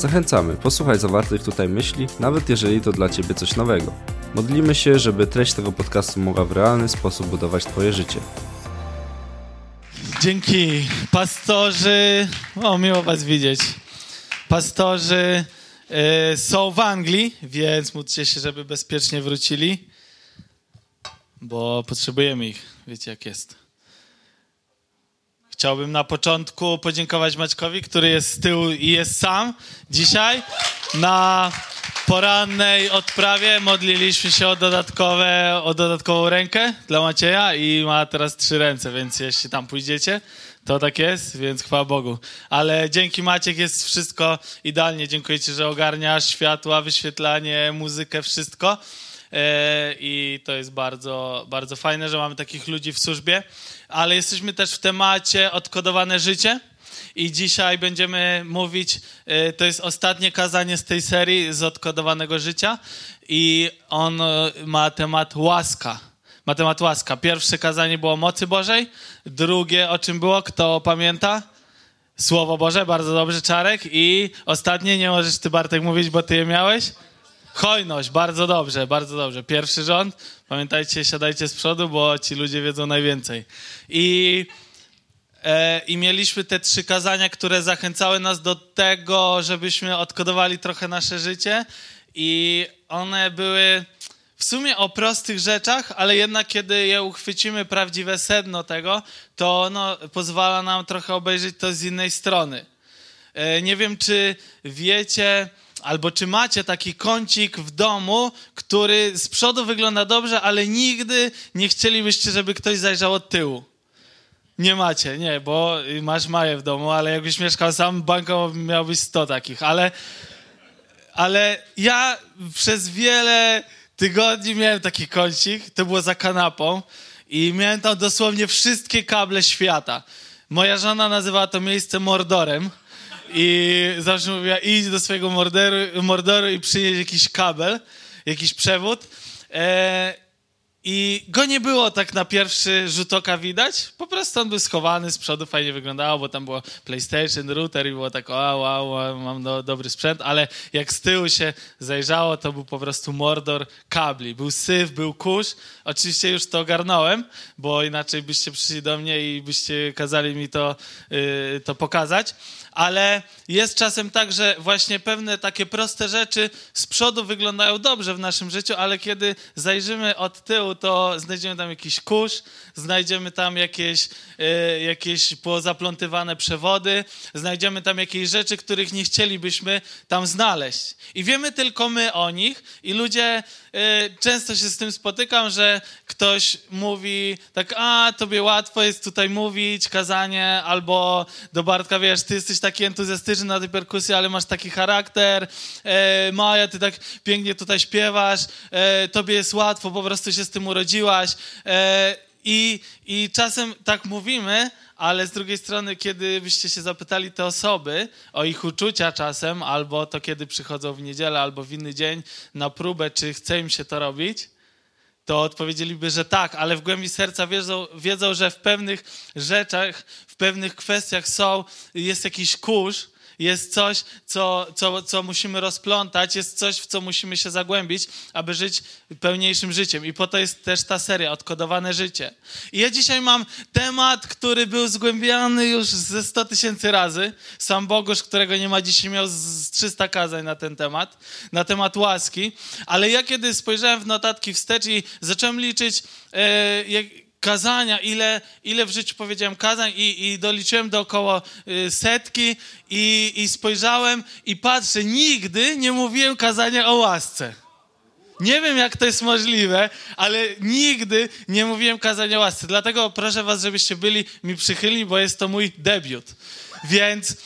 Zachęcamy, posłuchaj zawartych tutaj myśli, nawet jeżeli to dla Ciebie coś nowego. Modlimy się, żeby treść tego podcastu mogła w realny sposób budować Twoje życie. Dzięki. Pastorzy, o miło Was widzieć. Pastorzy y, są w Anglii, więc módlcie się, żeby bezpiecznie wrócili, bo potrzebujemy ich. Wiecie jak jest. Chciałbym na początku podziękować Maćkowi, który jest z tyłu i jest sam dzisiaj na porannej odprawie modliliśmy się o, dodatkowe, o dodatkową rękę dla Macieja i ma teraz trzy ręce, więc jeśli tam pójdziecie, to tak jest, więc chwała Bogu. Ale dzięki Maciek jest wszystko idealnie. Dziękuję Ci, że ogarniasz światła, wyświetlanie, muzykę, wszystko. E, I to jest bardzo, bardzo fajne, że mamy takich ludzi w służbie. Ale jesteśmy też w temacie odkodowane życie. I dzisiaj będziemy mówić, e, to jest ostatnie kazanie z tej serii z odkodowanego życia i on e, ma temat łaska. Ma temat łaska. Pierwsze kazanie było mocy Bożej, drugie o czym było, kto pamięta? Słowo Boże, bardzo dobrze, Czarek. I ostatnie, nie możesz ty Bartek mówić, bo ty je miałeś? Hojność, bardzo dobrze, bardzo dobrze. Pierwszy rząd, pamiętajcie, siadajcie z przodu, bo ci ludzie wiedzą najwięcej. I E, I mieliśmy te trzy kazania, które zachęcały nas do tego, żebyśmy odkodowali trochę nasze życie. I one były w sumie o prostych rzeczach, ale jednak kiedy je uchwycimy prawdziwe sedno tego, to ono pozwala nam trochę obejrzeć to z innej strony. E, nie wiem, czy wiecie, albo czy macie taki kącik w domu, który z przodu wygląda dobrze, ale nigdy nie chcielibyście, żeby ktoś zajrzał od tyłu. Nie macie, nie, bo masz Maję w domu, ale jakbyś mieszkał sam, bankowo miałbyś 100 takich, ale, ale ja przez wiele tygodni miałem taki kącik, to było za kanapą i miałem tam dosłownie wszystkie kable świata. Moja żona nazywała to miejsce Mordorem i zawsze mówiła, idź do swojego morderu, i przynieś jakiś kabel, jakiś przewód. E, i go nie było tak na pierwszy rzut oka widać. Po prostu on był schowany z przodu, fajnie wyglądało, bo tam było PlayStation, router i było tak, o, wow, wow mam do, dobry sprzęt, ale jak z tyłu się zajrzało, to był po prostu mordor kabli. Był syf, był kurz. Oczywiście już to ogarnąłem, bo inaczej byście przyszli do mnie i byście kazali mi to, yy, to pokazać ale jest czasem tak, że właśnie pewne takie proste rzeczy z przodu wyglądają dobrze w naszym życiu, ale kiedy zajrzymy od tyłu, to znajdziemy tam jakiś kurz, znajdziemy tam jakieś, y, jakieś pozaplątywane przewody, znajdziemy tam jakieś rzeczy, których nie chcielibyśmy tam znaleźć. I wiemy tylko my o nich i ludzie, y, często się z tym spotykam, że ktoś mówi tak, a tobie łatwo jest tutaj mówić, kazanie, albo do Bartka, wiesz, ty jesteś taki entuzjastyczny na tej perkusji, ale masz taki charakter, e, Maja, ty tak pięknie tutaj śpiewasz, e, tobie jest łatwo, po prostu się z tym urodziłaś. E, i, I czasem tak mówimy, ale z drugiej strony, kiedy byście się zapytali te osoby o ich uczucia czasem, albo to kiedy przychodzą w niedzielę, albo w inny dzień na próbę, czy chce im się to robić, to odpowiedzieliby, że tak, ale w głębi serca wiedzą, wiedzą że w pewnych rzeczach, w pewnych kwestiach są, jest jakiś kurz, jest coś, co, co, co musimy rozplątać, jest coś, w co musimy się zagłębić, aby żyć pełniejszym życiem. I po to jest też ta seria, Odkodowane Życie. I ja dzisiaj mam temat, który był zgłębiany już ze 100 tysięcy razy. Sam Bogusz, którego nie ma dzisiaj, miał z 300 kazań na ten temat, na temat łaski. Ale ja kiedy spojrzałem w notatki wstecz i zacząłem liczyć, jak, kazania, ile, ile w życiu powiedziałem kazań i, i doliczyłem do około y, setki i, i spojrzałem i patrzę, nigdy nie mówiłem kazania o łasce. Nie wiem, jak to jest możliwe, ale nigdy nie mówiłem kazania o łasce. Dlatego proszę was, żebyście byli mi przychylni, bo jest to mój debiut. Więc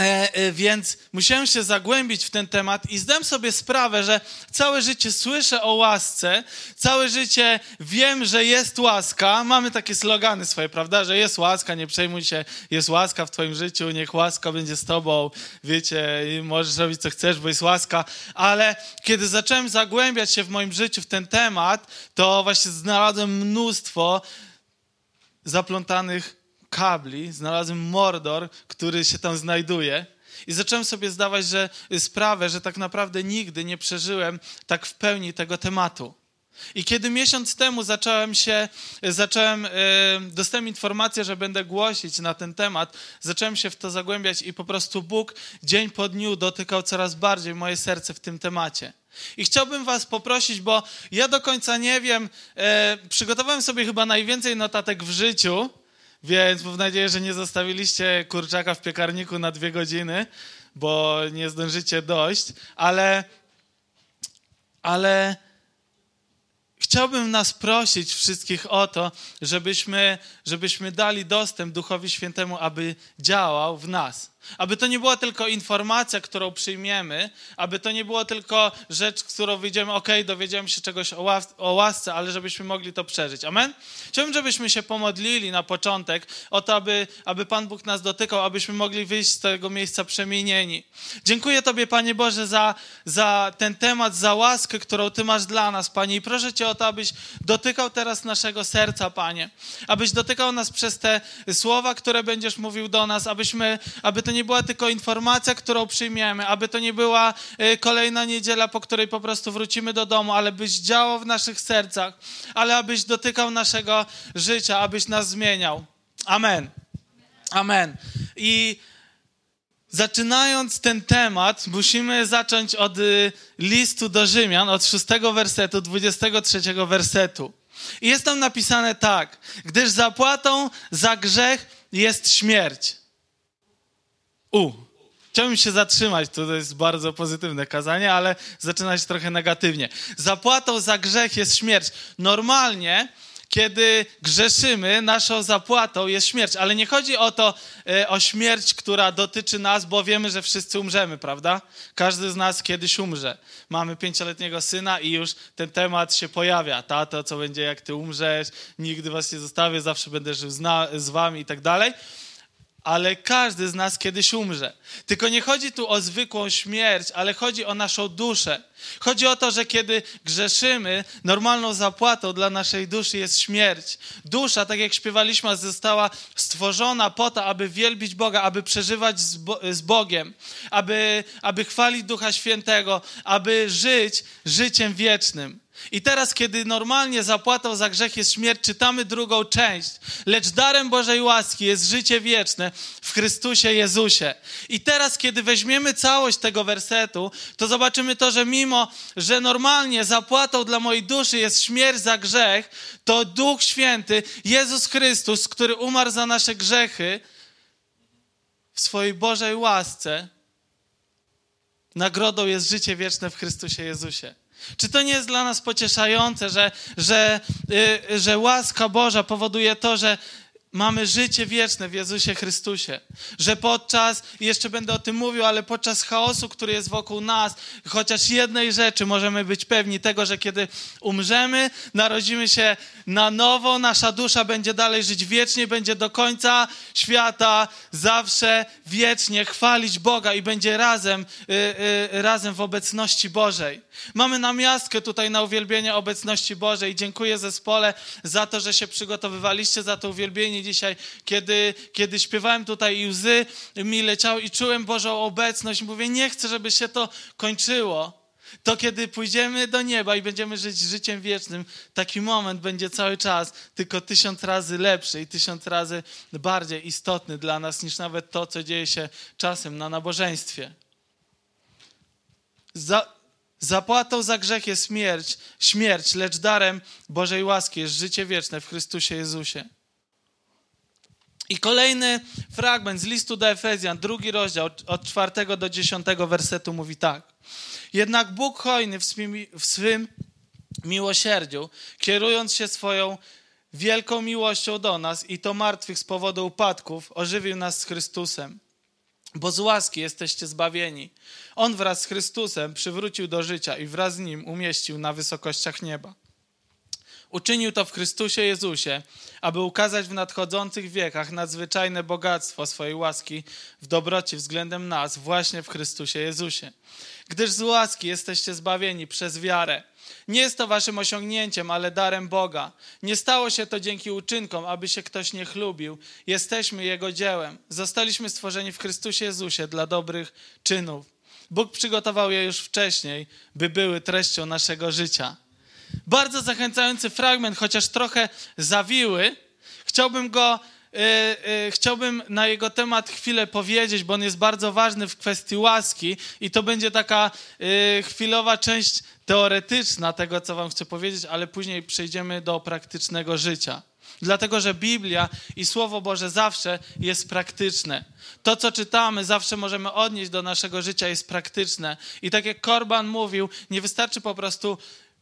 E, e, więc musiałem się zagłębić w ten temat i zdałem sobie sprawę, że całe życie słyszę o łasce, całe życie wiem, że jest łaska. Mamy takie slogany swoje, prawda, że jest łaska, nie przejmuj się, jest łaska w twoim życiu, niech łaska będzie z tobą, wiecie, możesz robić co chcesz, bo jest łaska. Ale kiedy zacząłem zagłębiać się w moim życiu w ten temat, to właśnie znalazłem mnóstwo zaplątanych kabli, znalazłem Mordor, który się tam znajduje. I zacząłem sobie zdawać że, sprawę, że tak naprawdę nigdy nie przeżyłem tak w pełni tego tematu. I kiedy miesiąc temu zacząłem się, zacząłem, yy, dostałem informację, że będę głosić na ten temat, zacząłem się w to zagłębiać i po prostu Bóg dzień po dniu dotykał coraz bardziej moje serce w tym temacie. I chciałbym Was poprosić, bo ja do końca nie wiem, yy, przygotowałem sobie chyba najwięcej notatek w życiu, więc mam nadzieję, że nie zostawiliście kurczaka w piekarniku na dwie godziny, bo nie zdążycie dojść, ale, ale chciałbym nas prosić wszystkich o to, żebyśmy, żebyśmy dali dostęp Duchowi Świętemu, aby działał w nas. Aby to nie była tylko informacja, którą przyjmiemy, aby to nie było tylko rzecz, którą wyjdziemy, ok, dowiedziałem się czegoś o, łas o łasce, ale żebyśmy mogli to przeżyć. Amen? Chciałbym, żebyśmy się pomodlili na początek o to, aby, aby Pan Bóg nas dotykał, abyśmy mogli wyjść z tego miejsca przemienieni. Dziękuję Tobie, Panie Boże, za, za ten temat, za łaskę, którą Ty masz dla nas, Panie. I proszę Cię o to, abyś dotykał teraz naszego serca, Panie. Abyś dotykał nas przez te słowa, które będziesz mówił do nas, abyśmy, aby to nie była tylko informacja, którą przyjmiemy, aby to nie była e, kolejna niedziela, po której po prostu wrócimy do domu, ale byś działał w naszych sercach, ale abyś dotykał naszego życia, abyś nas zmieniał. Amen. Amen. I zaczynając ten temat, musimy zacząć od y, listu do Rzymian, od szóstego wersetu, 23 wersetu. I jest tam napisane tak, gdyż zapłatą za grzech jest śmierć. U. Chciałbym się zatrzymać, to jest bardzo pozytywne kazanie, ale zaczyna się trochę negatywnie. Zapłatą za grzech jest śmierć. Normalnie, kiedy grzeszymy, naszą zapłatą jest śmierć, ale nie chodzi o to, e, o śmierć, która dotyczy nas, bo wiemy, że wszyscy umrzemy, prawda? Każdy z nas kiedyś umrze. Mamy pięcioletniego syna i już ten temat się pojawia. Tato, co będzie, jak ty umrzesz, nigdy was nie zostawię, zawsze będę żył z, z wami i tak dalej ale każdy z nas kiedyś umrze. Tylko nie chodzi tu o zwykłą śmierć, ale chodzi o naszą duszę. Chodzi o to, że kiedy grzeszymy, normalną zapłatą dla naszej duszy jest śmierć. Dusza, tak jak śpiewaliśmy, została stworzona po to, aby wielbić Boga, aby przeżywać z, Bo z Bogiem, aby, aby chwalić Ducha Świętego, aby żyć życiem wiecznym. I teraz, kiedy normalnie zapłatą za grzech jest śmierć, czytamy drugą część. Lecz darem Bożej łaski jest życie wieczne w Chrystusie Jezusie. I teraz, kiedy weźmiemy całość tego wersetu, to zobaczymy to, że mimo, że normalnie zapłatą dla mojej duszy jest śmierć za grzech, to Duch Święty, Jezus Chrystus, który umarł za nasze grzechy, w swojej Bożej łasce, nagrodą jest życie wieczne w Chrystusie Jezusie. Czy to nie jest dla nas pocieszające, że, że, yy, że łaska Boża powoduje to, że mamy życie wieczne w Jezusie Chrystusie. Że podczas, jeszcze będę o tym mówił, ale podczas chaosu, który jest wokół nas, chociaż jednej rzeczy możemy być pewni tego, że kiedy umrzemy, narodzimy się na nowo, nasza dusza będzie dalej żyć wiecznie, będzie do końca świata, zawsze wiecznie chwalić Boga i będzie razem, yy, yy, razem w obecności Bożej. Mamy namiastkę tutaj na uwielbienie obecności Bożej. Dziękuję zespole za to, że się przygotowywaliście, za to uwielbienie dzisiaj, kiedy, kiedy śpiewałem tutaj i łzy mi leciały i czułem Bożą obecność. Mówię, nie chcę, żeby się to kończyło. To kiedy pójdziemy do nieba i będziemy żyć życiem wiecznym, taki moment będzie cały czas tylko tysiąc razy lepszy i tysiąc razy bardziej istotny dla nas niż nawet to, co dzieje się czasem na nabożeństwie. Za, Zapłatą za grzech jest śmierć, śmierć, lecz darem Bożej łaski jest życie wieczne w Chrystusie Jezusie. I kolejny fragment z listu do Efezjan, drugi rozdział, od czwartego do dziesiątego wersetu mówi tak. Jednak Bóg hojny w swym, w swym miłosierdziu, kierując się swoją wielką miłością do nas i to martwych z powodu upadków, ożywił nas z Chrystusem bo z łaski jesteście zbawieni. On wraz z Chrystusem przywrócił do życia i wraz z nim umieścił na wysokościach nieba. Uczynił to w Chrystusie Jezusie, aby ukazać w nadchodzących wiekach nadzwyczajne bogactwo swojej łaski w dobroci względem nas, właśnie w Chrystusie Jezusie. Gdyż z łaski jesteście zbawieni przez wiarę. Nie jest to waszym osiągnięciem, ale darem Boga. Nie stało się to dzięki uczynkom, aby się ktoś nie chlubił. Jesteśmy Jego dziełem. Zostaliśmy stworzeni w Chrystusie Jezusie dla dobrych czynów. Bóg przygotował je już wcześniej, by były treścią naszego życia. Bardzo zachęcający fragment, chociaż trochę zawiły. Chciałbym go Yy, yy, chciałbym na jego temat chwilę powiedzieć, bo on jest bardzo ważny w kwestii łaski i to będzie taka yy, chwilowa część teoretyczna tego, co wam chcę powiedzieć, ale później przejdziemy do praktycznego życia. Dlatego, że Biblia i Słowo Boże zawsze jest praktyczne. To, co czytamy, zawsze możemy odnieść do naszego życia, jest praktyczne. I tak jak Korban mówił, nie wystarczy po prostu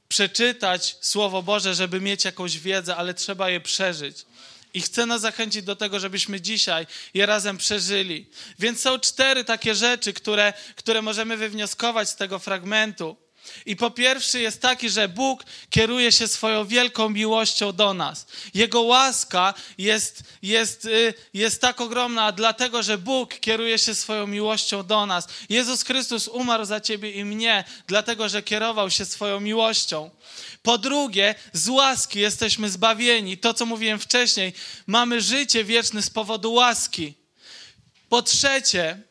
przeczytać Słowo Boże, żeby mieć jakąś wiedzę, ale trzeba je przeżyć. I chcę nas zachęcić do tego, żebyśmy dzisiaj je razem przeżyli. Więc są cztery takie rzeczy, które, które możemy wywnioskować z tego fragmentu. I po pierwsze jest taki, że Bóg kieruje się swoją wielką miłością do nas. Jego łaska jest, jest, y, jest tak ogromna, dlatego że Bóg kieruje się swoją miłością do nas. Jezus Chrystus umarł za ciebie i mnie, dlatego że kierował się swoją miłością. Po drugie, z łaski jesteśmy zbawieni. To, co mówiłem wcześniej, mamy życie wieczne z powodu łaski. Po trzecie,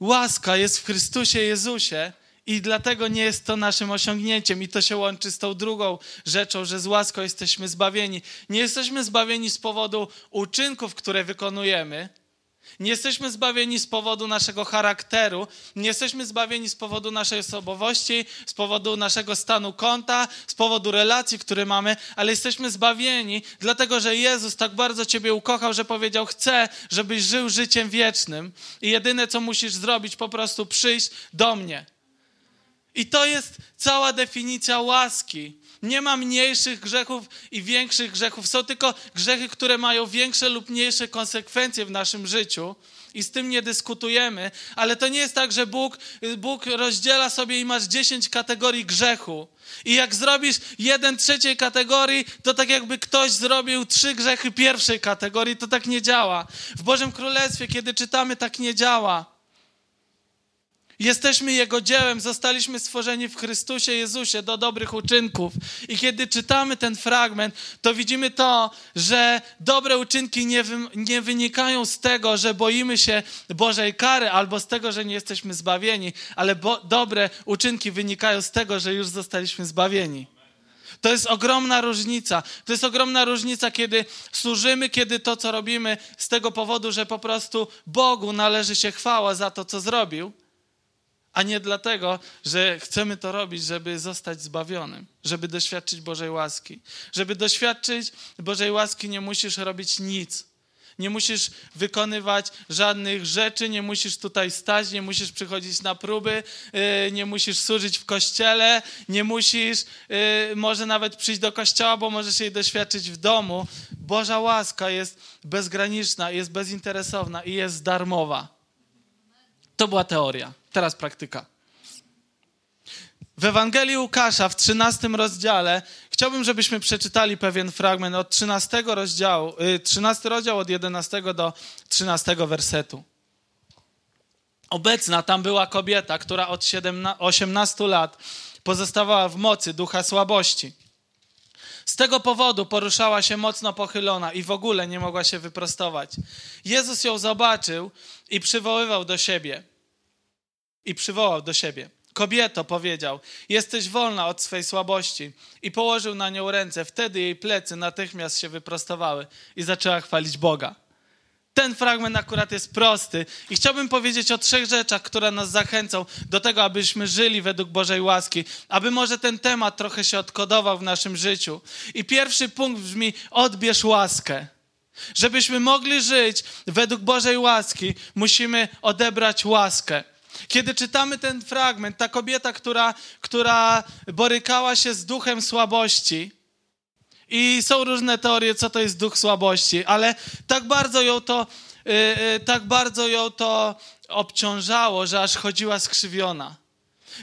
łaska jest w Chrystusie Jezusie i dlatego nie jest to naszym osiągnięciem. I to się łączy z tą drugą rzeczą, że z łaską jesteśmy zbawieni. Nie jesteśmy zbawieni z powodu uczynków, które wykonujemy, nie jesteśmy zbawieni z powodu naszego charakteru, nie jesteśmy zbawieni z powodu naszej osobowości, z powodu naszego stanu konta, z powodu relacji, które mamy, ale jesteśmy zbawieni dlatego, że Jezus tak bardzo Ciebie ukochał, że powiedział: Chcę, żebyś żył życiem wiecznym i jedyne, co musisz zrobić, po prostu przyjść do mnie. I to jest cała definicja łaski. Nie ma mniejszych grzechów i większych grzechów. Są tylko grzechy, które mają większe lub mniejsze konsekwencje w naszym życiu. I z tym nie dyskutujemy, ale to nie jest tak, że Bóg, Bóg rozdziela sobie i masz 10 kategorii grzechu. I jak zrobisz jeden trzeciej kategorii, to tak jakby ktoś zrobił trzy grzechy pierwszej kategorii, to tak nie działa. W Bożym Królestwie, kiedy czytamy, tak nie działa. Jesteśmy Jego dziełem, zostaliśmy stworzeni w Chrystusie Jezusie do dobrych uczynków. I kiedy czytamy ten fragment, to widzimy to, że dobre uczynki nie, wy, nie wynikają z tego, że boimy się Bożej kary albo z tego, że nie jesteśmy zbawieni, ale bo, dobre uczynki wynikają z tego, że już zostaliśmy zbawieni. To jest ogromna różnica. To jest ogromna różnica, kiedy służymy, kiedy to, co robimy, z tego powodu, że po prostu Bogu należy się chwała za to, co zrobił a nie dlatego, że chcemy to robić, żeby zostać zbawionym, żeby doświadczyć Bożej łaski. Żeby doświadczyć Bożej łaski, nie musisz robić nic. Nie musisz wykonywać żadnych rzeczy, nie musisz tutaj stać, nie musisz przychodzić na próby, yy, nie musisz służyć w kościele, nie musisz yy, może nawet przyjść do kościoła, bo możesz jej doświadczyć w domu. Boża łaska jest bezgraniczna, jest bezinteresowna i jest darmowa. To była teoria. Teraz praktyka. W Ewangelii Łukasza w 13 rozdziale chciałbym, żebyśmy przeczytali pewien fragment od 13 rozdziału, 13 y, rozdział od 11 do 13 wersetu. Obecna tam była kobieta, która od 18 lat pozostawała w mocy ducha słabości. Z tego powodu poruszała się mocno pochylona i w ogóle nie mogła się wyprostować. Jezus ją zobaczył i przywoływał do siebie i przywołał do siebie. Kobieto, powiedział, jesteś wolna od swej słabości. I położył na nią ręce. Wtedy jej plecy natychmiast się wyprostowały i zaczęła chwalić Boga. Ten fragment akurat jest prosty i chciałbym powiedzieć o trzech rzeczach, które nas zachęcą do tego, abyśmy żyli według Bożej łaski, aby może ten temat trochę się odkodował w naszym życiu. I pierwszy punkt brzmi: odbierz łaskę. Żebyśmy mogli żyć według Bożej łaski, musimy odebrać łaskę. Kiedy czytamy ten fragment, ta kobieta, która, która borykała się z duchem słabości, I są różne teorie, co to jest duch słabości, ale tak bardzo ją to, yy, tak bardzo ją to obciążało, że aż chodziła skrzywiona.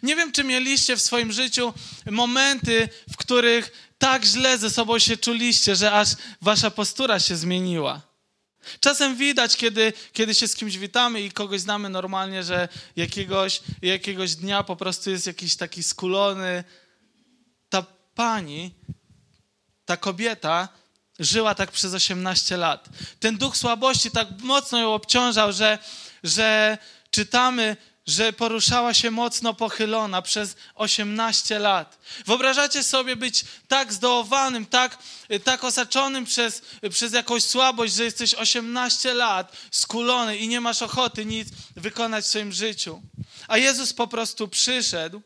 Nie wiem, czy mieliście w swoim życiu momenty, w których tak źle ze sobą się czuliście, że aż wasza postura się zmieniła. Czasem widać, kiedy, kiedy się z kimś witamy i kogoś znamy normalnie, że jakiegoś, jakiegoś dnia po prostu jest jakiś taki skulony. Ta pani, ta kobieta żyła tak przez 18 lat. Ten duch słabości tak mocno ją obciążał, że, że czytamy, że poruszała się mocno pochylona przez 18 lat. Wyobrażacie sobie być tak zdołowanym, tak, tak osaczonym przez, przez jakąś słabość, że jesteś 18 lat skulony i nie masz ochoty nic wykonać w swoim życiu. A Jezus po prostu przyszedł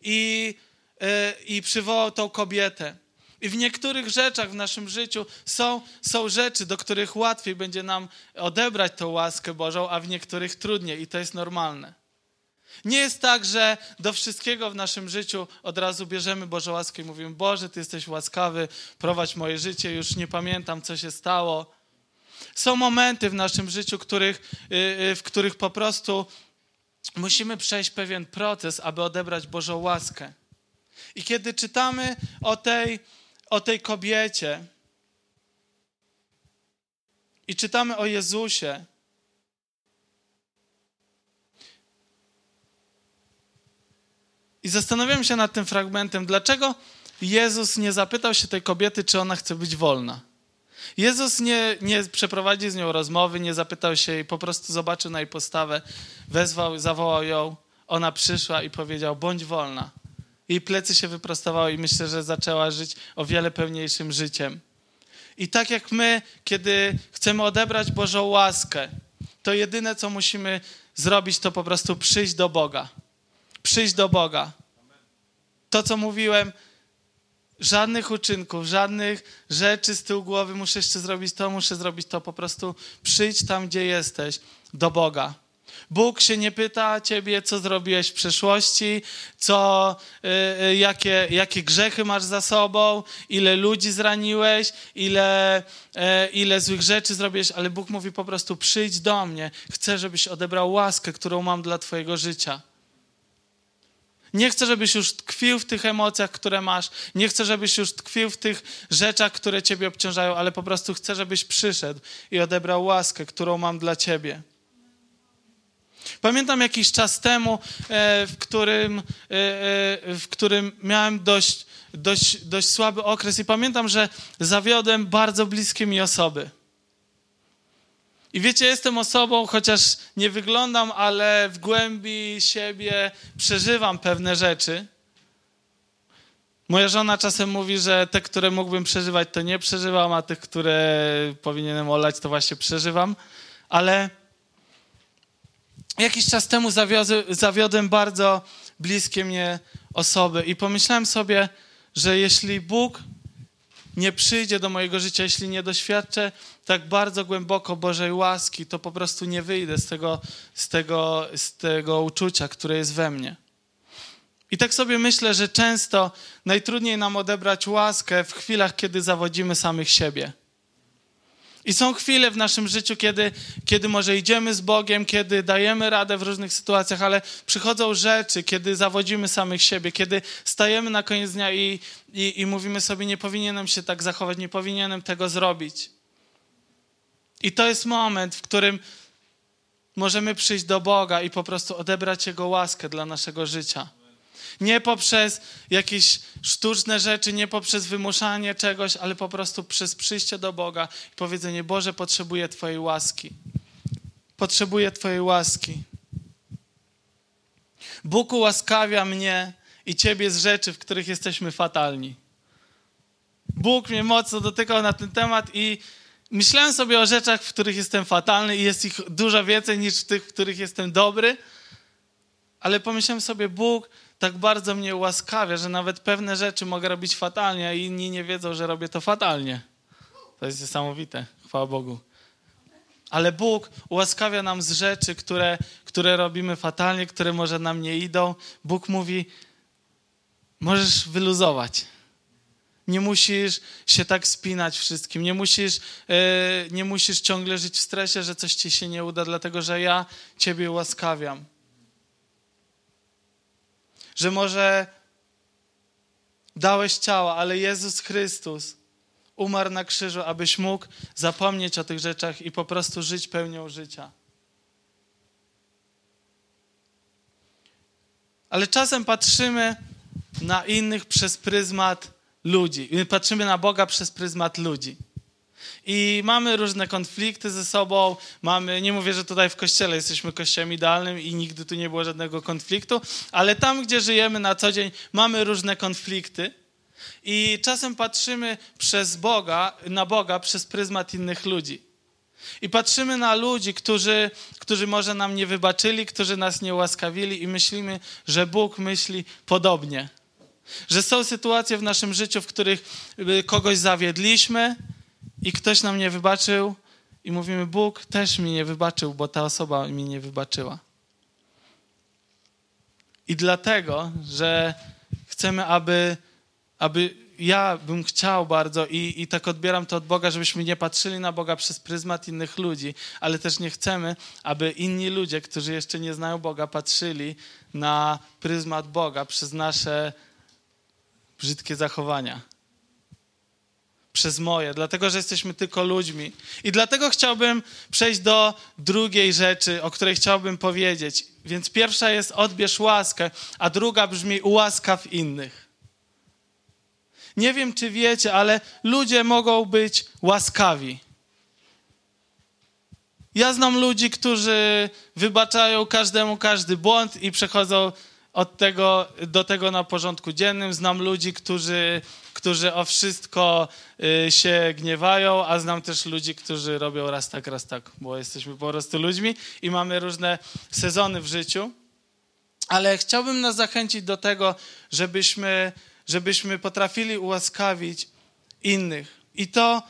i, yy, i przywołał tą kobietę. I w niektórych rzeczach w naszym życiu są, są rzeczy, do których łatwiej będzie nam odebrać tą łaskę Bożą, a w niektórych trudniej i to jest normalne. Nie jest tak, że do wszystkiego w naszym życiu od razu bierzemy Bożą łaskę i mówimy: Boże, Ty jesteś łaskawy, prowadź moje życie, już nie pamiętam, co się stało. Są momenty w naszym życiu, których, y, y, w których po prostu musimy przejść pewien proces, aby odebrać Bożą łaskę. I kiedy czytamy o tej, o tej kobiecie i czytamy o Jezusie, I zastanawiam się nad tym fragmentem, dlaczego Jezus nie zapytał się tej kobiety, czy ona chce być wolna. Jezus nie, nie przeprowadził z nią rozmowy, nie zapytał się jej, po prostu zobaczył na jej postawę, wezwał, zawołał ją, ona przyszła i powiedział, bądź wolna. Jej plecy się wyprostowały i myślę, że zaczęła żyć o wiele pełniejszym życiem. I tak jak my, kiedy chcemy odebrać Bożą łaskę, to jedyne, co musimy zrobić, to po prostu przyjść do Boga przyjść do Boga. To, co mówiłem, żadnych uczynków, żadnych rzeczy z tyłu głowy, muszę jeszcze zrobić to, muszę zrobić to. Po prostu przyjdź tam, gdzie jesteś, do Boga. Bóg się nie pyta ciebie, co zrobiłeś w przeszłości, co, y, jakie, jakie grzechy masz za sobą, ile ludzi zraniłeś, ile, y, ile złych rzeczy zrobiłeś, ale Bóg mówi po prostu: przyjdź do mnie. Chcę, żebyś odebrał łaskę, którą mam dla Twojego życia. Nie chcę, żebyś już tkwił w tych emocjach, które masz. Nie chcę, żebyś już tkwił w tych rzeczach, które ciebie obciążają, ale po prostu chcę, żebyś przyszedł i odebrał łaskę, którą mam dla ciebie. Pamiętam jakiś czas temu, e, w którym, e, e, w którym miałem dość, dość, dość słaby okres i pamiętam, że zawiodłem bardzo bliskie mi osoby. I wiecie, jestem osobą, chociaż nie wyglądam, ale w głębi siebie przeżywam pewne rzeczy. Moja żona czasem mówi, że te, które mógłbym przeżywać, to nie przeżywam, a tych, które powinienem olać, to właśnie przeżywam. Ale jakiś czas temu zawiodłem bardzo bliskie mnie osoby i pomyślałem sobie, że jeśli Bóg nie przyjdzie do mojego życia, jeśli nie doświadczę tak bardzo głęboko Bożej łaski, to po prostu nie wyjdę z tego, z tego, z tego uczucia, które jest we mnie. I tak sobie myślę, że często najtrudniej nam odebrać łaskę w chwilach, kiedy zawodzimy samych siebie. I są chwile w naszym życiu, kiedy, kiedy może idziemy z Bogiem, kiedy dajemy radę w różnych sytuacjach, ale przychodzą rzeczy, kiedy zawodzimy samych siebie, kiedy stajemy na koniec dnia i, i, i mówimy sobie, nie powinienem się tak zachować, nie powinienem tego zrobić. I to jest moment, w którym możemy przyjść do Boga i po prostu odebrać Jego łaskę dla naszego życia. Nie poprzez jakieś sztuczne rzeczy, nie poprzez wymuszanie czegoś, ale po prostu przez przyjście do Boga i powiedzenie: Boże, potrzebuję Twojej łaski. Potrzebuję Twojej łaski. Bóg ułaskawia mnie i Ciebie z rzeczy, w których jesteśmy fatalni. Bóg mnie mocno dotykał na ten temat i myślałem sobie o rzeczach, w których jestem fatalny i jest ich dużo więcej niż w tych, w których jestem dobry. Ale pomyślałem sobie, Bóg tak bardzo mnie ułaskawia, że nawet pewne rzeczy mogę robić fatalnie, a inni nie wiedzą, że robię to fatalnie. To jest niesamowite, chwała Bogu. Ale Bóg ułaskawia nam z rzeczy, które, które robimy fatalnie, które może nam nie idą. Bóg mówi, możesz wyluzować. Nie musisz się tak spinać wszystkim. Nie musisz, yy, nie musisz ciągle żyć w stresie, że coś ci się nie uda, dlatego że ja ciebie łaskawiam. Że może dałeś ciała, ale Jezus Chrystus umarł na krzyżu, abyś mógł zapomnieć o tych rzeczach i po prostu żyć pełnią życia. Ale czasem patrzymy na innych przez pryzmat ludzi. Patrzymy na Boga przez pryzmat ludzi. I mamy różne konflikty ze sobą, mamy, nie mówię, że tutaj w kościele jesteśmy kościołem idealnym i nigdy tu nie było żadnego konfliktu, ale tam, gdzie żyjemy na co dzień, mamy różne konflikty. I czasem patrzymy przez Boga, na Boga przez pryzmat innych ludzi. I patrzymy na ludzi, którzy, którzy może nam nie wybaczyli, którzy nas nie ułaskawili i myślimy, że Bóg myśli podobnie. Że są sytuacje w naszym życiu, w których y, kogoś zawiedliśmy i ktoś nam nie wybaczył i mówimy, Bóg też mi nie wybaczył, bo ta osoba mi nie wybaczyła. I dlatego, że chcemy, aby, aby ja bym chciał bardzo i, i tak odbieram to od Boga, żebyśmy nie patrzyli na Boga przez pryzmat innych ludzi, ale też nie chcemy, aby inni ludzie, którzy jeszcze nie znają Boga, patrzyli na pryzmat Boga przez nasze brzydkie zachowania. Przez moje, dlatego że jesteśmy tylko ludźmi. I dlatego chciałbym przejść do drugiej rzeczy, o której chciałbym powiedzieć. Więc pierwsza jest odbierz łaskę, a druga brzmi ułaskaw innych. Nie wiem, czy wiecie, ale ludzie mogą być łaskawi. Ja znam ludzi, którzy wybaczają każdemu każdy błąd i przechodzą od tego do tego na porządku dziennym. Znam ludzi, którzy, którzy o wszystko y, się gniewają, a znam też ludzi, którzy robią raz tak, raz tak, bo jesteśmy po prostu ludźmi i mamy różne sezony w życiu. Ale chciałbym nas zachęcić do tego, żebyśmy żebyśmy potrafili ułaskawić innych. I to,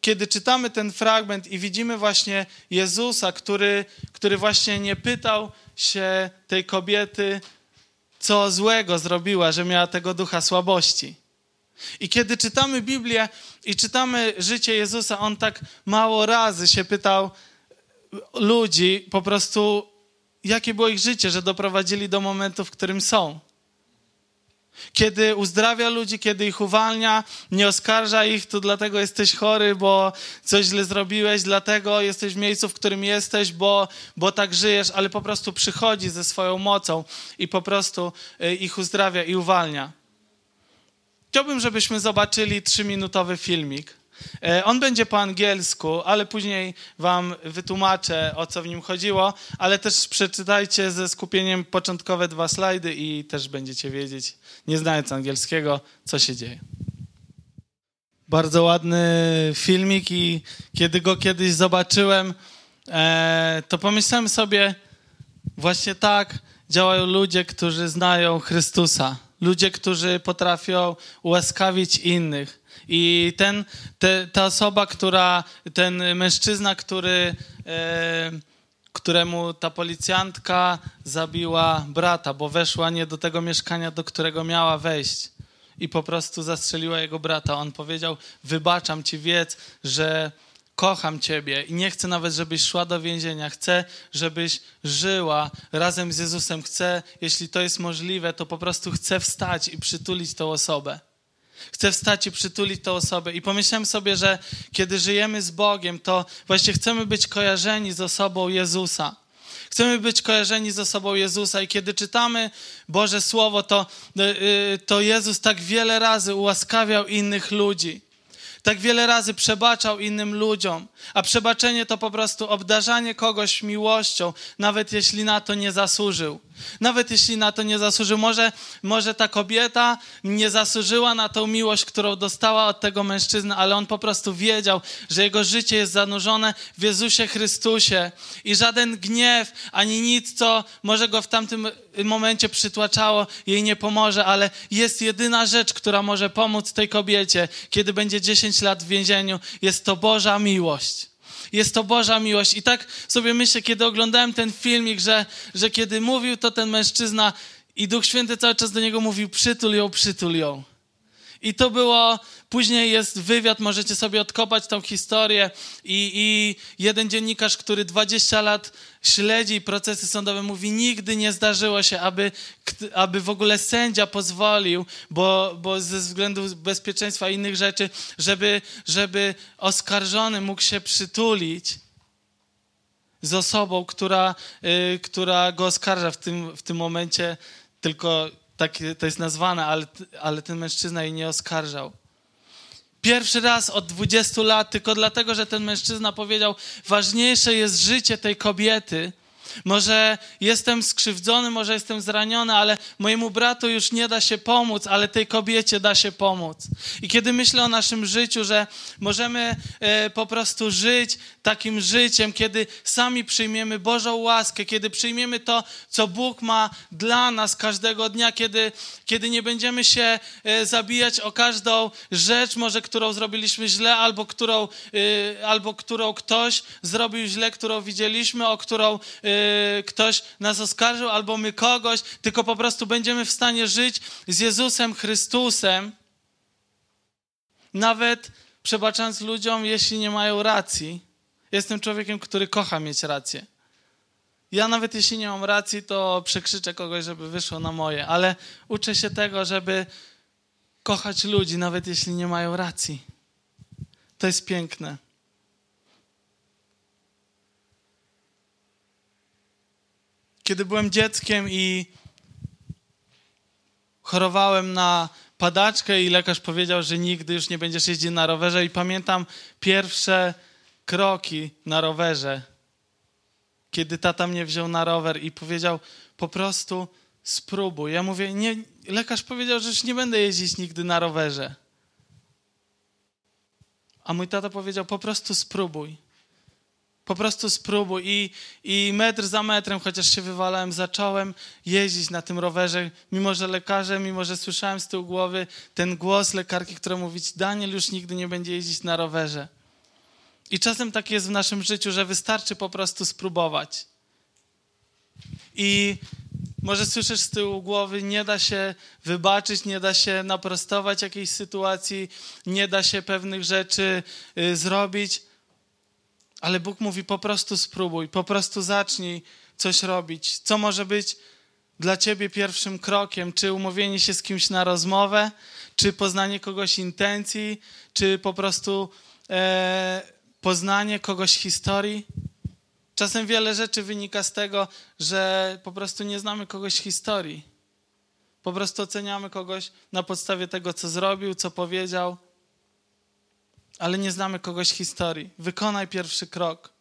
kiedy czytamy ten fragment i widzimy właśnie Jezusa, który, który właśnie nie pytał się tej kobiety, co złego zrobiła, że miała tego ducha słabości. I kiedy czytamy Biblię i czytamy życie Jezusa, on tak mało razy się pytał ludzi po prostu, jakie było ich życie, że doprowadzili do momentu, w którym są kiedy uzdrawia ludzi, kiedy ich uwalnia, nie oskarża ich, to dlatego jesteś chory, bo coś źle zrobiłeś, dlatego jesteś w miejscu, w którym jesteś, bo, bo tak żyjesz, ale po prostu przychodzi ze swoją mocą i po prostu y, ich uzdrawia i uwalnia. Chciałbym, żebyśmy zobaczyli trzyminutowy filmik. E, on będzie po angielsku, ale później wam wytłumaczę, o co w nim chodziło, ale też przeczytajcie ze skupieniem początkowe dwa slajdy i też będziecie wiedzieć, nie znając angielskiego, co się dzieje. Bardzo ładny filmik i kiedy go kiedyś zobaczyłem, e, to pomyślałem sobie, właśnie tak działają ludzie, którzy znają Chrystusa. Ludzie, którzy potrafią ułaskawić innych i ten, te, ta osoba, która, ten mężczyzna, który, e, któremu ta policjantka zabiła brata, bo weszła nie do tego mieszkania, do którego miała wejść i po prostu zastrzeliła jego brata. On powiedział: Wybaczam ci, wiedz, że kocham Ciebie i nie chcę nawet, żebyś szła do więzienia. Chcę, żebyś żyła razem z Jezusem. Chcę, jeśli to jest możliwe, to po prostu chcę wstać i przytulić tą osobę. Chcę wstać i przytulić tę osobę. I pomyślałem sobie, że kiedy żyjemy z Bogiem, to właśnie chcemy być kojarzeni z osobą Jezusa. Chcemy być kojarzeni z osobą Jezusa i kiedy czytamy Boże Słowo, to, y, y, to Jezus tak wiele razy ułaskawiał innych ludzi. Tak wiele razy przebaczał innym ludziom, a przebaczenie to po prostu obdarzanie kogoś miłością, nawet jeśli na to nie zasłużył. Nawet jeśli na to nie zasłużył. Może, może ta kobieta nie zasłużyła na tą miłość, którą dostała od tego mężczyzny, ale on po prostu wiedział, że jego życie jest zanurzone w Jezusie Chrystusie i żaden gniew, ani nic, co może go w tamtym momencie przytłaczało, jej nie pomoże, ale jest jedyna rzecz, która może pomóc tej kobiecie, kiedy będzie 10 lat w więzieniu, jest to Boża miłość. Jest to Boża miłość. I tak sobie myślę, kiedy oglądałem ten filmik, że, że kiedy mówił to ten mężczyzna i Duch Święty cały czas do niego mówił, przytul ją, przytul ją. I to było, później jest wywiad, możecie sobie odkopać tą historię i, i jeden dziennikarz, który 20 lat śledzi procesy sądowe, mówi, nigdy nie zdarzyło się, aby, aby w ogóle sędzia pozwolił, bo, bo ze względu bezpieczeństwa i innych rzeczy, żeby, żeby oskarżony mógł się przytulić z osobą, która, y, która go oskarża w tym, w tym momencie, tylko tak to jest nazwane, ale, ale ten mężczyzna jej nie oskarżał. Pierwszy raz od 20 lat, tylko dlatego, że ten mężczyzna powiedział, ważniejsze jest życie tej kobiety, może jestem skrzywdzony, może jestem zraniony, ale mojemu bratu już nie da się pomóc, ale tej kobiecie da się pomóc. I kiedy myślę o naszym życiu, że możemy e, po prostu żyć takim życiem, kiedy sami przyjmiemy Bożą łaskę, kiedy przyjmiemy to, co Bóg ma dla nas każdego dnia, kiedy, kiedy nie będziemy się e, zabijać o każdą rzecz, może którą zrobiliśmy źle, albo którą, e, albo którą ktoś zrobił źle, którą widzieliśmy, o którą ktoś nas oskarżył, albo my kogoś, tylko po prostu będziemy w stanie żyć z Jezusem Chrystusem, nawet przebaczając ludziom, jeśli nie mają racji. Jestem człowiekiem, który kocha mieć rację. Ja nawet jeśli nie mam racji, to przekrzyczę kogoś, żeby wyszło na moje, ale uczę się tego, żeby kochać ludzi, nawet jeśli nie mają racji. To jest piękne. Kiedy byłem dzieckiem i chorowałem na padaczkę i lekarz powiedział, że nigdy już nie będziesz jeździć na rowerze i pamiętam pierwsze kroki na rowerze, kiedy tata mnie wziął na rower i powiedział po prostu spróbuj. Ja mówię, nie, lekarz powiedział, że już nie będę jeździć nigdy na rowerze. A mój tata powiedział, po prostu spróbuj. Po prostu spróbuj. I, I metr za metrem, chociaż się wywalałem, zacząłem jeździć na tym rowerze, mimo że lekarze, mimo że słyszałem z tyłu głowy ten głos lekarki, która mówi, Daniel już nigdy nie będzie jeździć na rowerze. I czasem tak jest w naszym życiu, że wystarczy po prostu spróbować. I może słyszysz z tyłu głowy, nie da się wybaczyć, nie da się naprostować jakiejś sytuacji, nie da się pewnych rzeczy y, zrobić, ale Bóg mówi: po prostu spróbuj, po prostu zacznij coś robić. Co może być dla ciebie pierwszym krokiem? Czy umówienie się z kimś na rozmowę, czy poznanie kogoś intencji, czy po prostu e, poznanie kogoś historii? Czasem wiele rzeczy wynika z tego, że po prostu nie znamy kogoś historii. Po prostu oceniamy kogoś na podstawie tego, co zrobił, co powiedział ale nie znamy kogoś historii. Wykonaj pierwszy krok.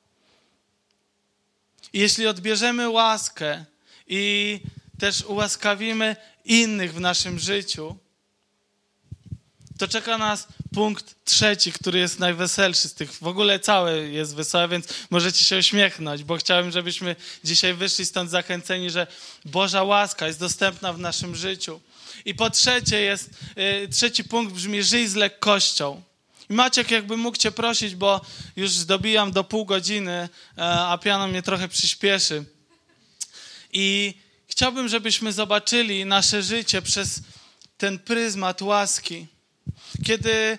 I jeśli odbierzemy łaskę i też ułaskawimy innych w naszym życiu, to czeka nas punkt trzeci, który jest najweselszy z tych. W ogóle całe jest wesołe, więc możecie się uśmiechnąć, bo chciałem, żebyśmy dzisiaj wyszli stąd zachęceni, że Boża łaska jest dostępna w naszym życiu. I po trzecie jest, yy, trzeci punkt brzmi, żyj z lekkością. I Maciek jakby mógł cię prosić, bo już dobijam do pół godziny, e, a piano mnie trochę przyspieszy. I chciałbym, żebyśmy zobaczyli nasze życie przez ten pryzmat łaski. Kiedy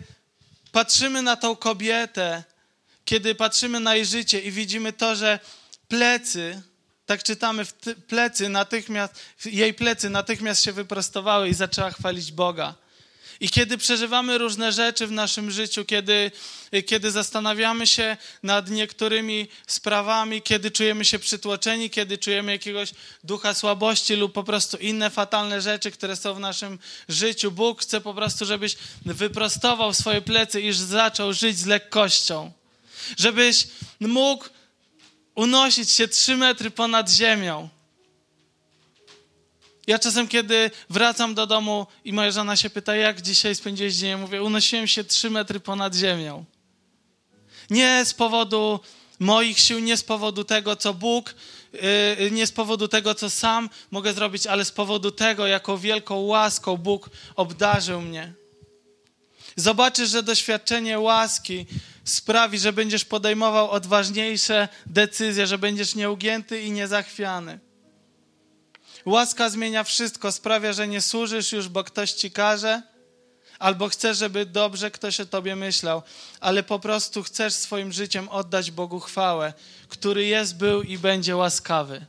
patrzymy na tą kobietę, kiedy patrzymy na jej życie i widzimy to, że plecy, tak czytamy, plecy natychmiast, jej plecy natychmiast się wyprostowały i zaczęła chwalić Boga. I kiedy przeżywamy różne rzeczy w naszym życiu, kiedy, kiedy zastanawiamy się nad niektórymi sprawami, kiedy czujemy się przytłoczeni, kiedy czujemy jakiegoś ducha słabości lub po prostu inne fatalne rzeczy, które są w naszym życiu, Bóg chce po prostu, żebyś wyprostował swoje plecy i zaczął żyć z lekkością. Żebyś mógł unosić się trzy metry ponad ziemią ja czasem, kiedy wracam do domu i moja żona się pyta, jak dzisiaj spędziłeś dzień, ja mówię, unosiłem się trzy metry ponad ziemią. Nie z powodu moich sił, nie z powodu tego, co Bóg, yy, nie z powodu tego, co sam mogę zrobić, ale z powodu tego, jaką wielką łaską Bóg obdarzył mnie. Zobaczysz, że doświadczenie łaski sprawi, że będziesz podejmował odważniejsze decyzje, że będziesz nieugięty i niezachwiany. Łaska zmienia wszystko, sprawia, że nie służysz już, bo ktoś ci każe, albo chcesz, żeby dobrze ktoś o tobie myślał, ale po prostu chcesz swoim życiem oddać Bogu chwałę, który jest, był i będzie łaskawy.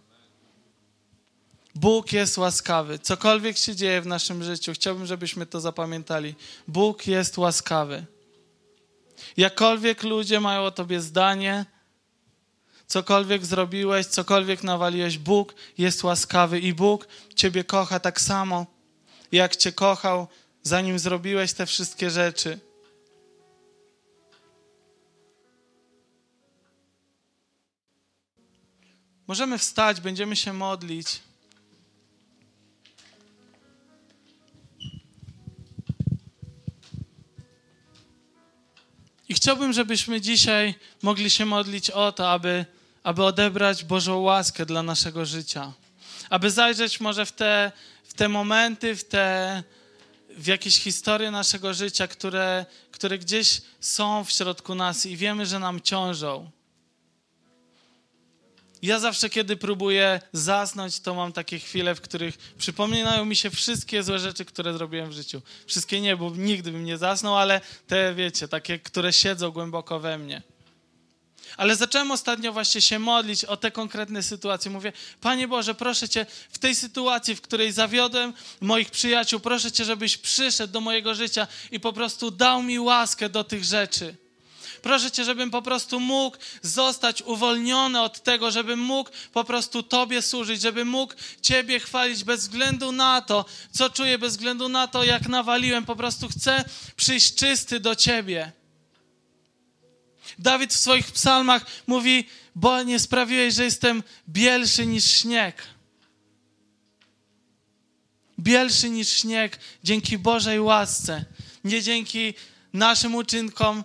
Bóg jest łaskawy. Cokolwiek się dzieje w naszym życiu, chciałbym, żebyśmy to zapamiętali. Bóg jest łaskawy. Jakkolwiek ludzie mają o tobie zdanie, cokolwiek zrobiłeś, cokolwiek nawaliłeś, Bóg jest łaskawy i Bóg ciebie kocha tak samo, jak cię kochał, zanim zrobiłeś te wszystkie rzeczy. Możemy wstać, będziemy się modlić. I chciałbym, żebyśmy dzisiaj mogli się modlić o to, aby, aby odebrać Bożą łaskę dla naszego życia. Aby zajrzeć może w te, w te momenty, w te w jakieś historie naszego życia, które, które gdzieś są w środku nas i wiemy, że nam ciążą. Ja zawsze, kiedy próbuję zasnąć, to mam takie chwile, w których przypominają mi się wszystkie złe rzeczy, które zrobiłem w życiu. Wszystkie nie, bo nigdy bym nie zasnął, ale te, wiecie, takie, które siedzą głęboko we mnie. Ale zacząłem ostatnio właśnie się modlić o te konkretne sytuacje. Mówię, Panie Boże, proszę Cię, w tej sytuacji, w której zawiodłem moich przyjaciół, proszę Cię, żebyś przyszedł do mojego życia i po prostu dał mi łaskę do tych rzeczy. Proszę Cię, żebym po prostu mógł zostać uwolniony od tego, żebym mógł po prostu Tobie służyć, żebym mógł Ciebie chwalić bez względu na to, co czuję, bez względu na to, jak nawaliłem. Po prostu chcę przyjść czysty do Ciebie. Dawid w swoich psalmach mówi, bo nie sprawiłeś, że jestem bielszy niż śnieg. Bielszy niż śnieg dzięki Bożej łasce, nie dzięki naszym uczynkom,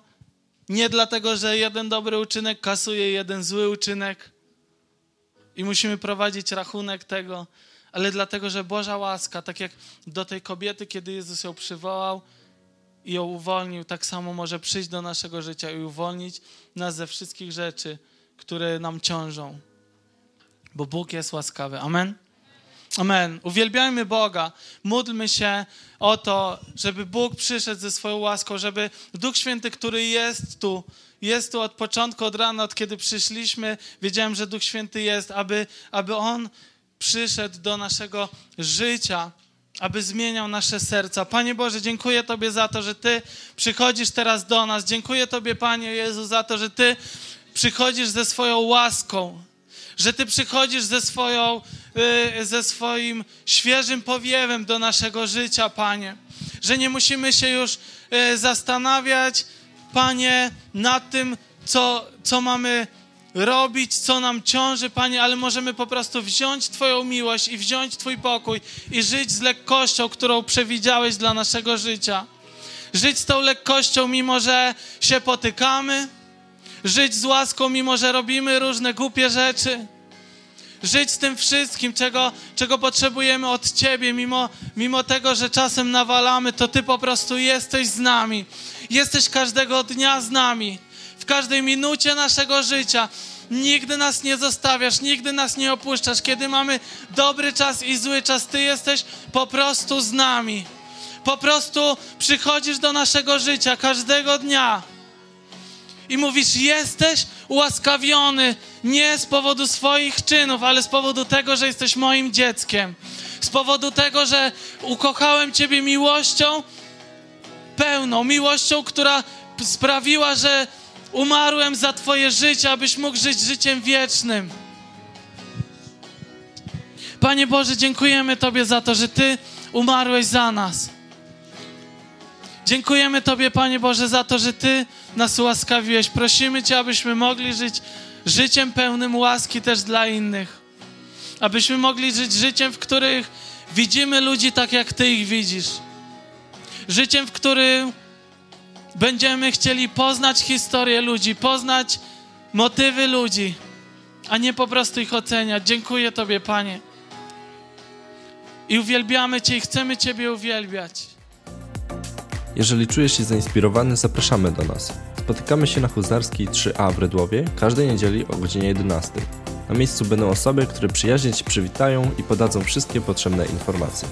nie dlatego, że jeden dobry uczynek kasuje jeden zły uczynek i musimy prowadzić rachunek tego, ale dlatego, że Boża łaska, tak jak do tej kobiety, kiedy Jezus ją przywołał i ją uwolnił, tak samo może przyjść do naszego życia i uwolnić nas ze wszystkich rzeczy, które nam ciążą. Bo Bóg jest łaskawy. Amen. Amen. Uwielbiajmy Boga. Módlmy się o to, żeby Bóg przyszedł ze swoją łaską, żeby Duch Święty, który jest tu, jest tu od początku, od rana, od kiedy przyszliśmy, wiedziałem, że Duch Święty jest, aby, aby On przyszedł do naszego życia, aby zmieniał nasze serca. Panie Boże, dziękuję Tobie za to, że Ty przychodzisz teraz do nas. Dziękuję Tobie, Panie Jezu, za to, że Ty przychodzisz ze swoją łaską, że Ty przychodzisz ze, swoją, yy, ze swoim świeżym powiewem do naszego życia, Panie. Że nie musimy się już yy, zastanawiać, Panie, nad tym, co, co mamy robić, co nam ciąży, Panie, ale możemy po prostu wziąć Twoją miłość i wziąć Twój pokój i żyć z lekkością, którą przewidziałeś dla naszego życia. Żyć z tą lekkością, mimo że się potykamy, żyć z łaską, mimo że robimy różne głupie rzeczy. Żyć z tym wszystkim, czego, czego potrzebujemy od Ciebie, mimo, mimo tego, że czasem nawalamy, to Ty po prostu jesteś z nami. Jesteś każdego dnia z nami, w każdej minucie naszego życia. Nigdy nas nie zostawiasz, nigdy nas nie opuszczasz. Kiedy mamy dobry czas i zły czas, Ty jesteś po prostu z nami. Po prostu przychodzisz do naszego życia każdego dnia i mówisz: Jesteś ułaskawiony nie z powodu swoich czynów, ale z powodu tego, że jesteś moim dzieckiem. Z powodu tego, że ukochałem Ciebie miłością pełną, miłością, która sprawiła, że umarłem za Twoje życie, abyś mógł żyć życiem wiecznym. Panie Boże, dziękujemy Tobie za to, że Ty umarłeś za nas. Dziękujemy Tobie, Panie Boże, za to, że Ty nas ułaskawiłeś. Prosimy Cię, abyśmy mogli żyć życiem pełnym łaski też dla innych. Abyśmy mogli żyć życiem, w których widzimy ludzi tak, jak Ty ich widzisz. Życiem, w którym będziemy chcieli poznać historię ludzi, poznać motywy ludzi, a nie po prostu ich oceniać. Dziękuję Tobie, Panie. I uwielbiamy Cię i chcemy Ciebie uwielbiać. Jeżeli czujesz się zainspirowany, zapraszamy do nas. Spotykamy się na Huzarskiej 3A w Redłowie każdej niedzieli o godzinie 11. Na miejscu będą osoby, które przyjaźnie Ci przywitają i podadzą wszystkie potrzebne informacje.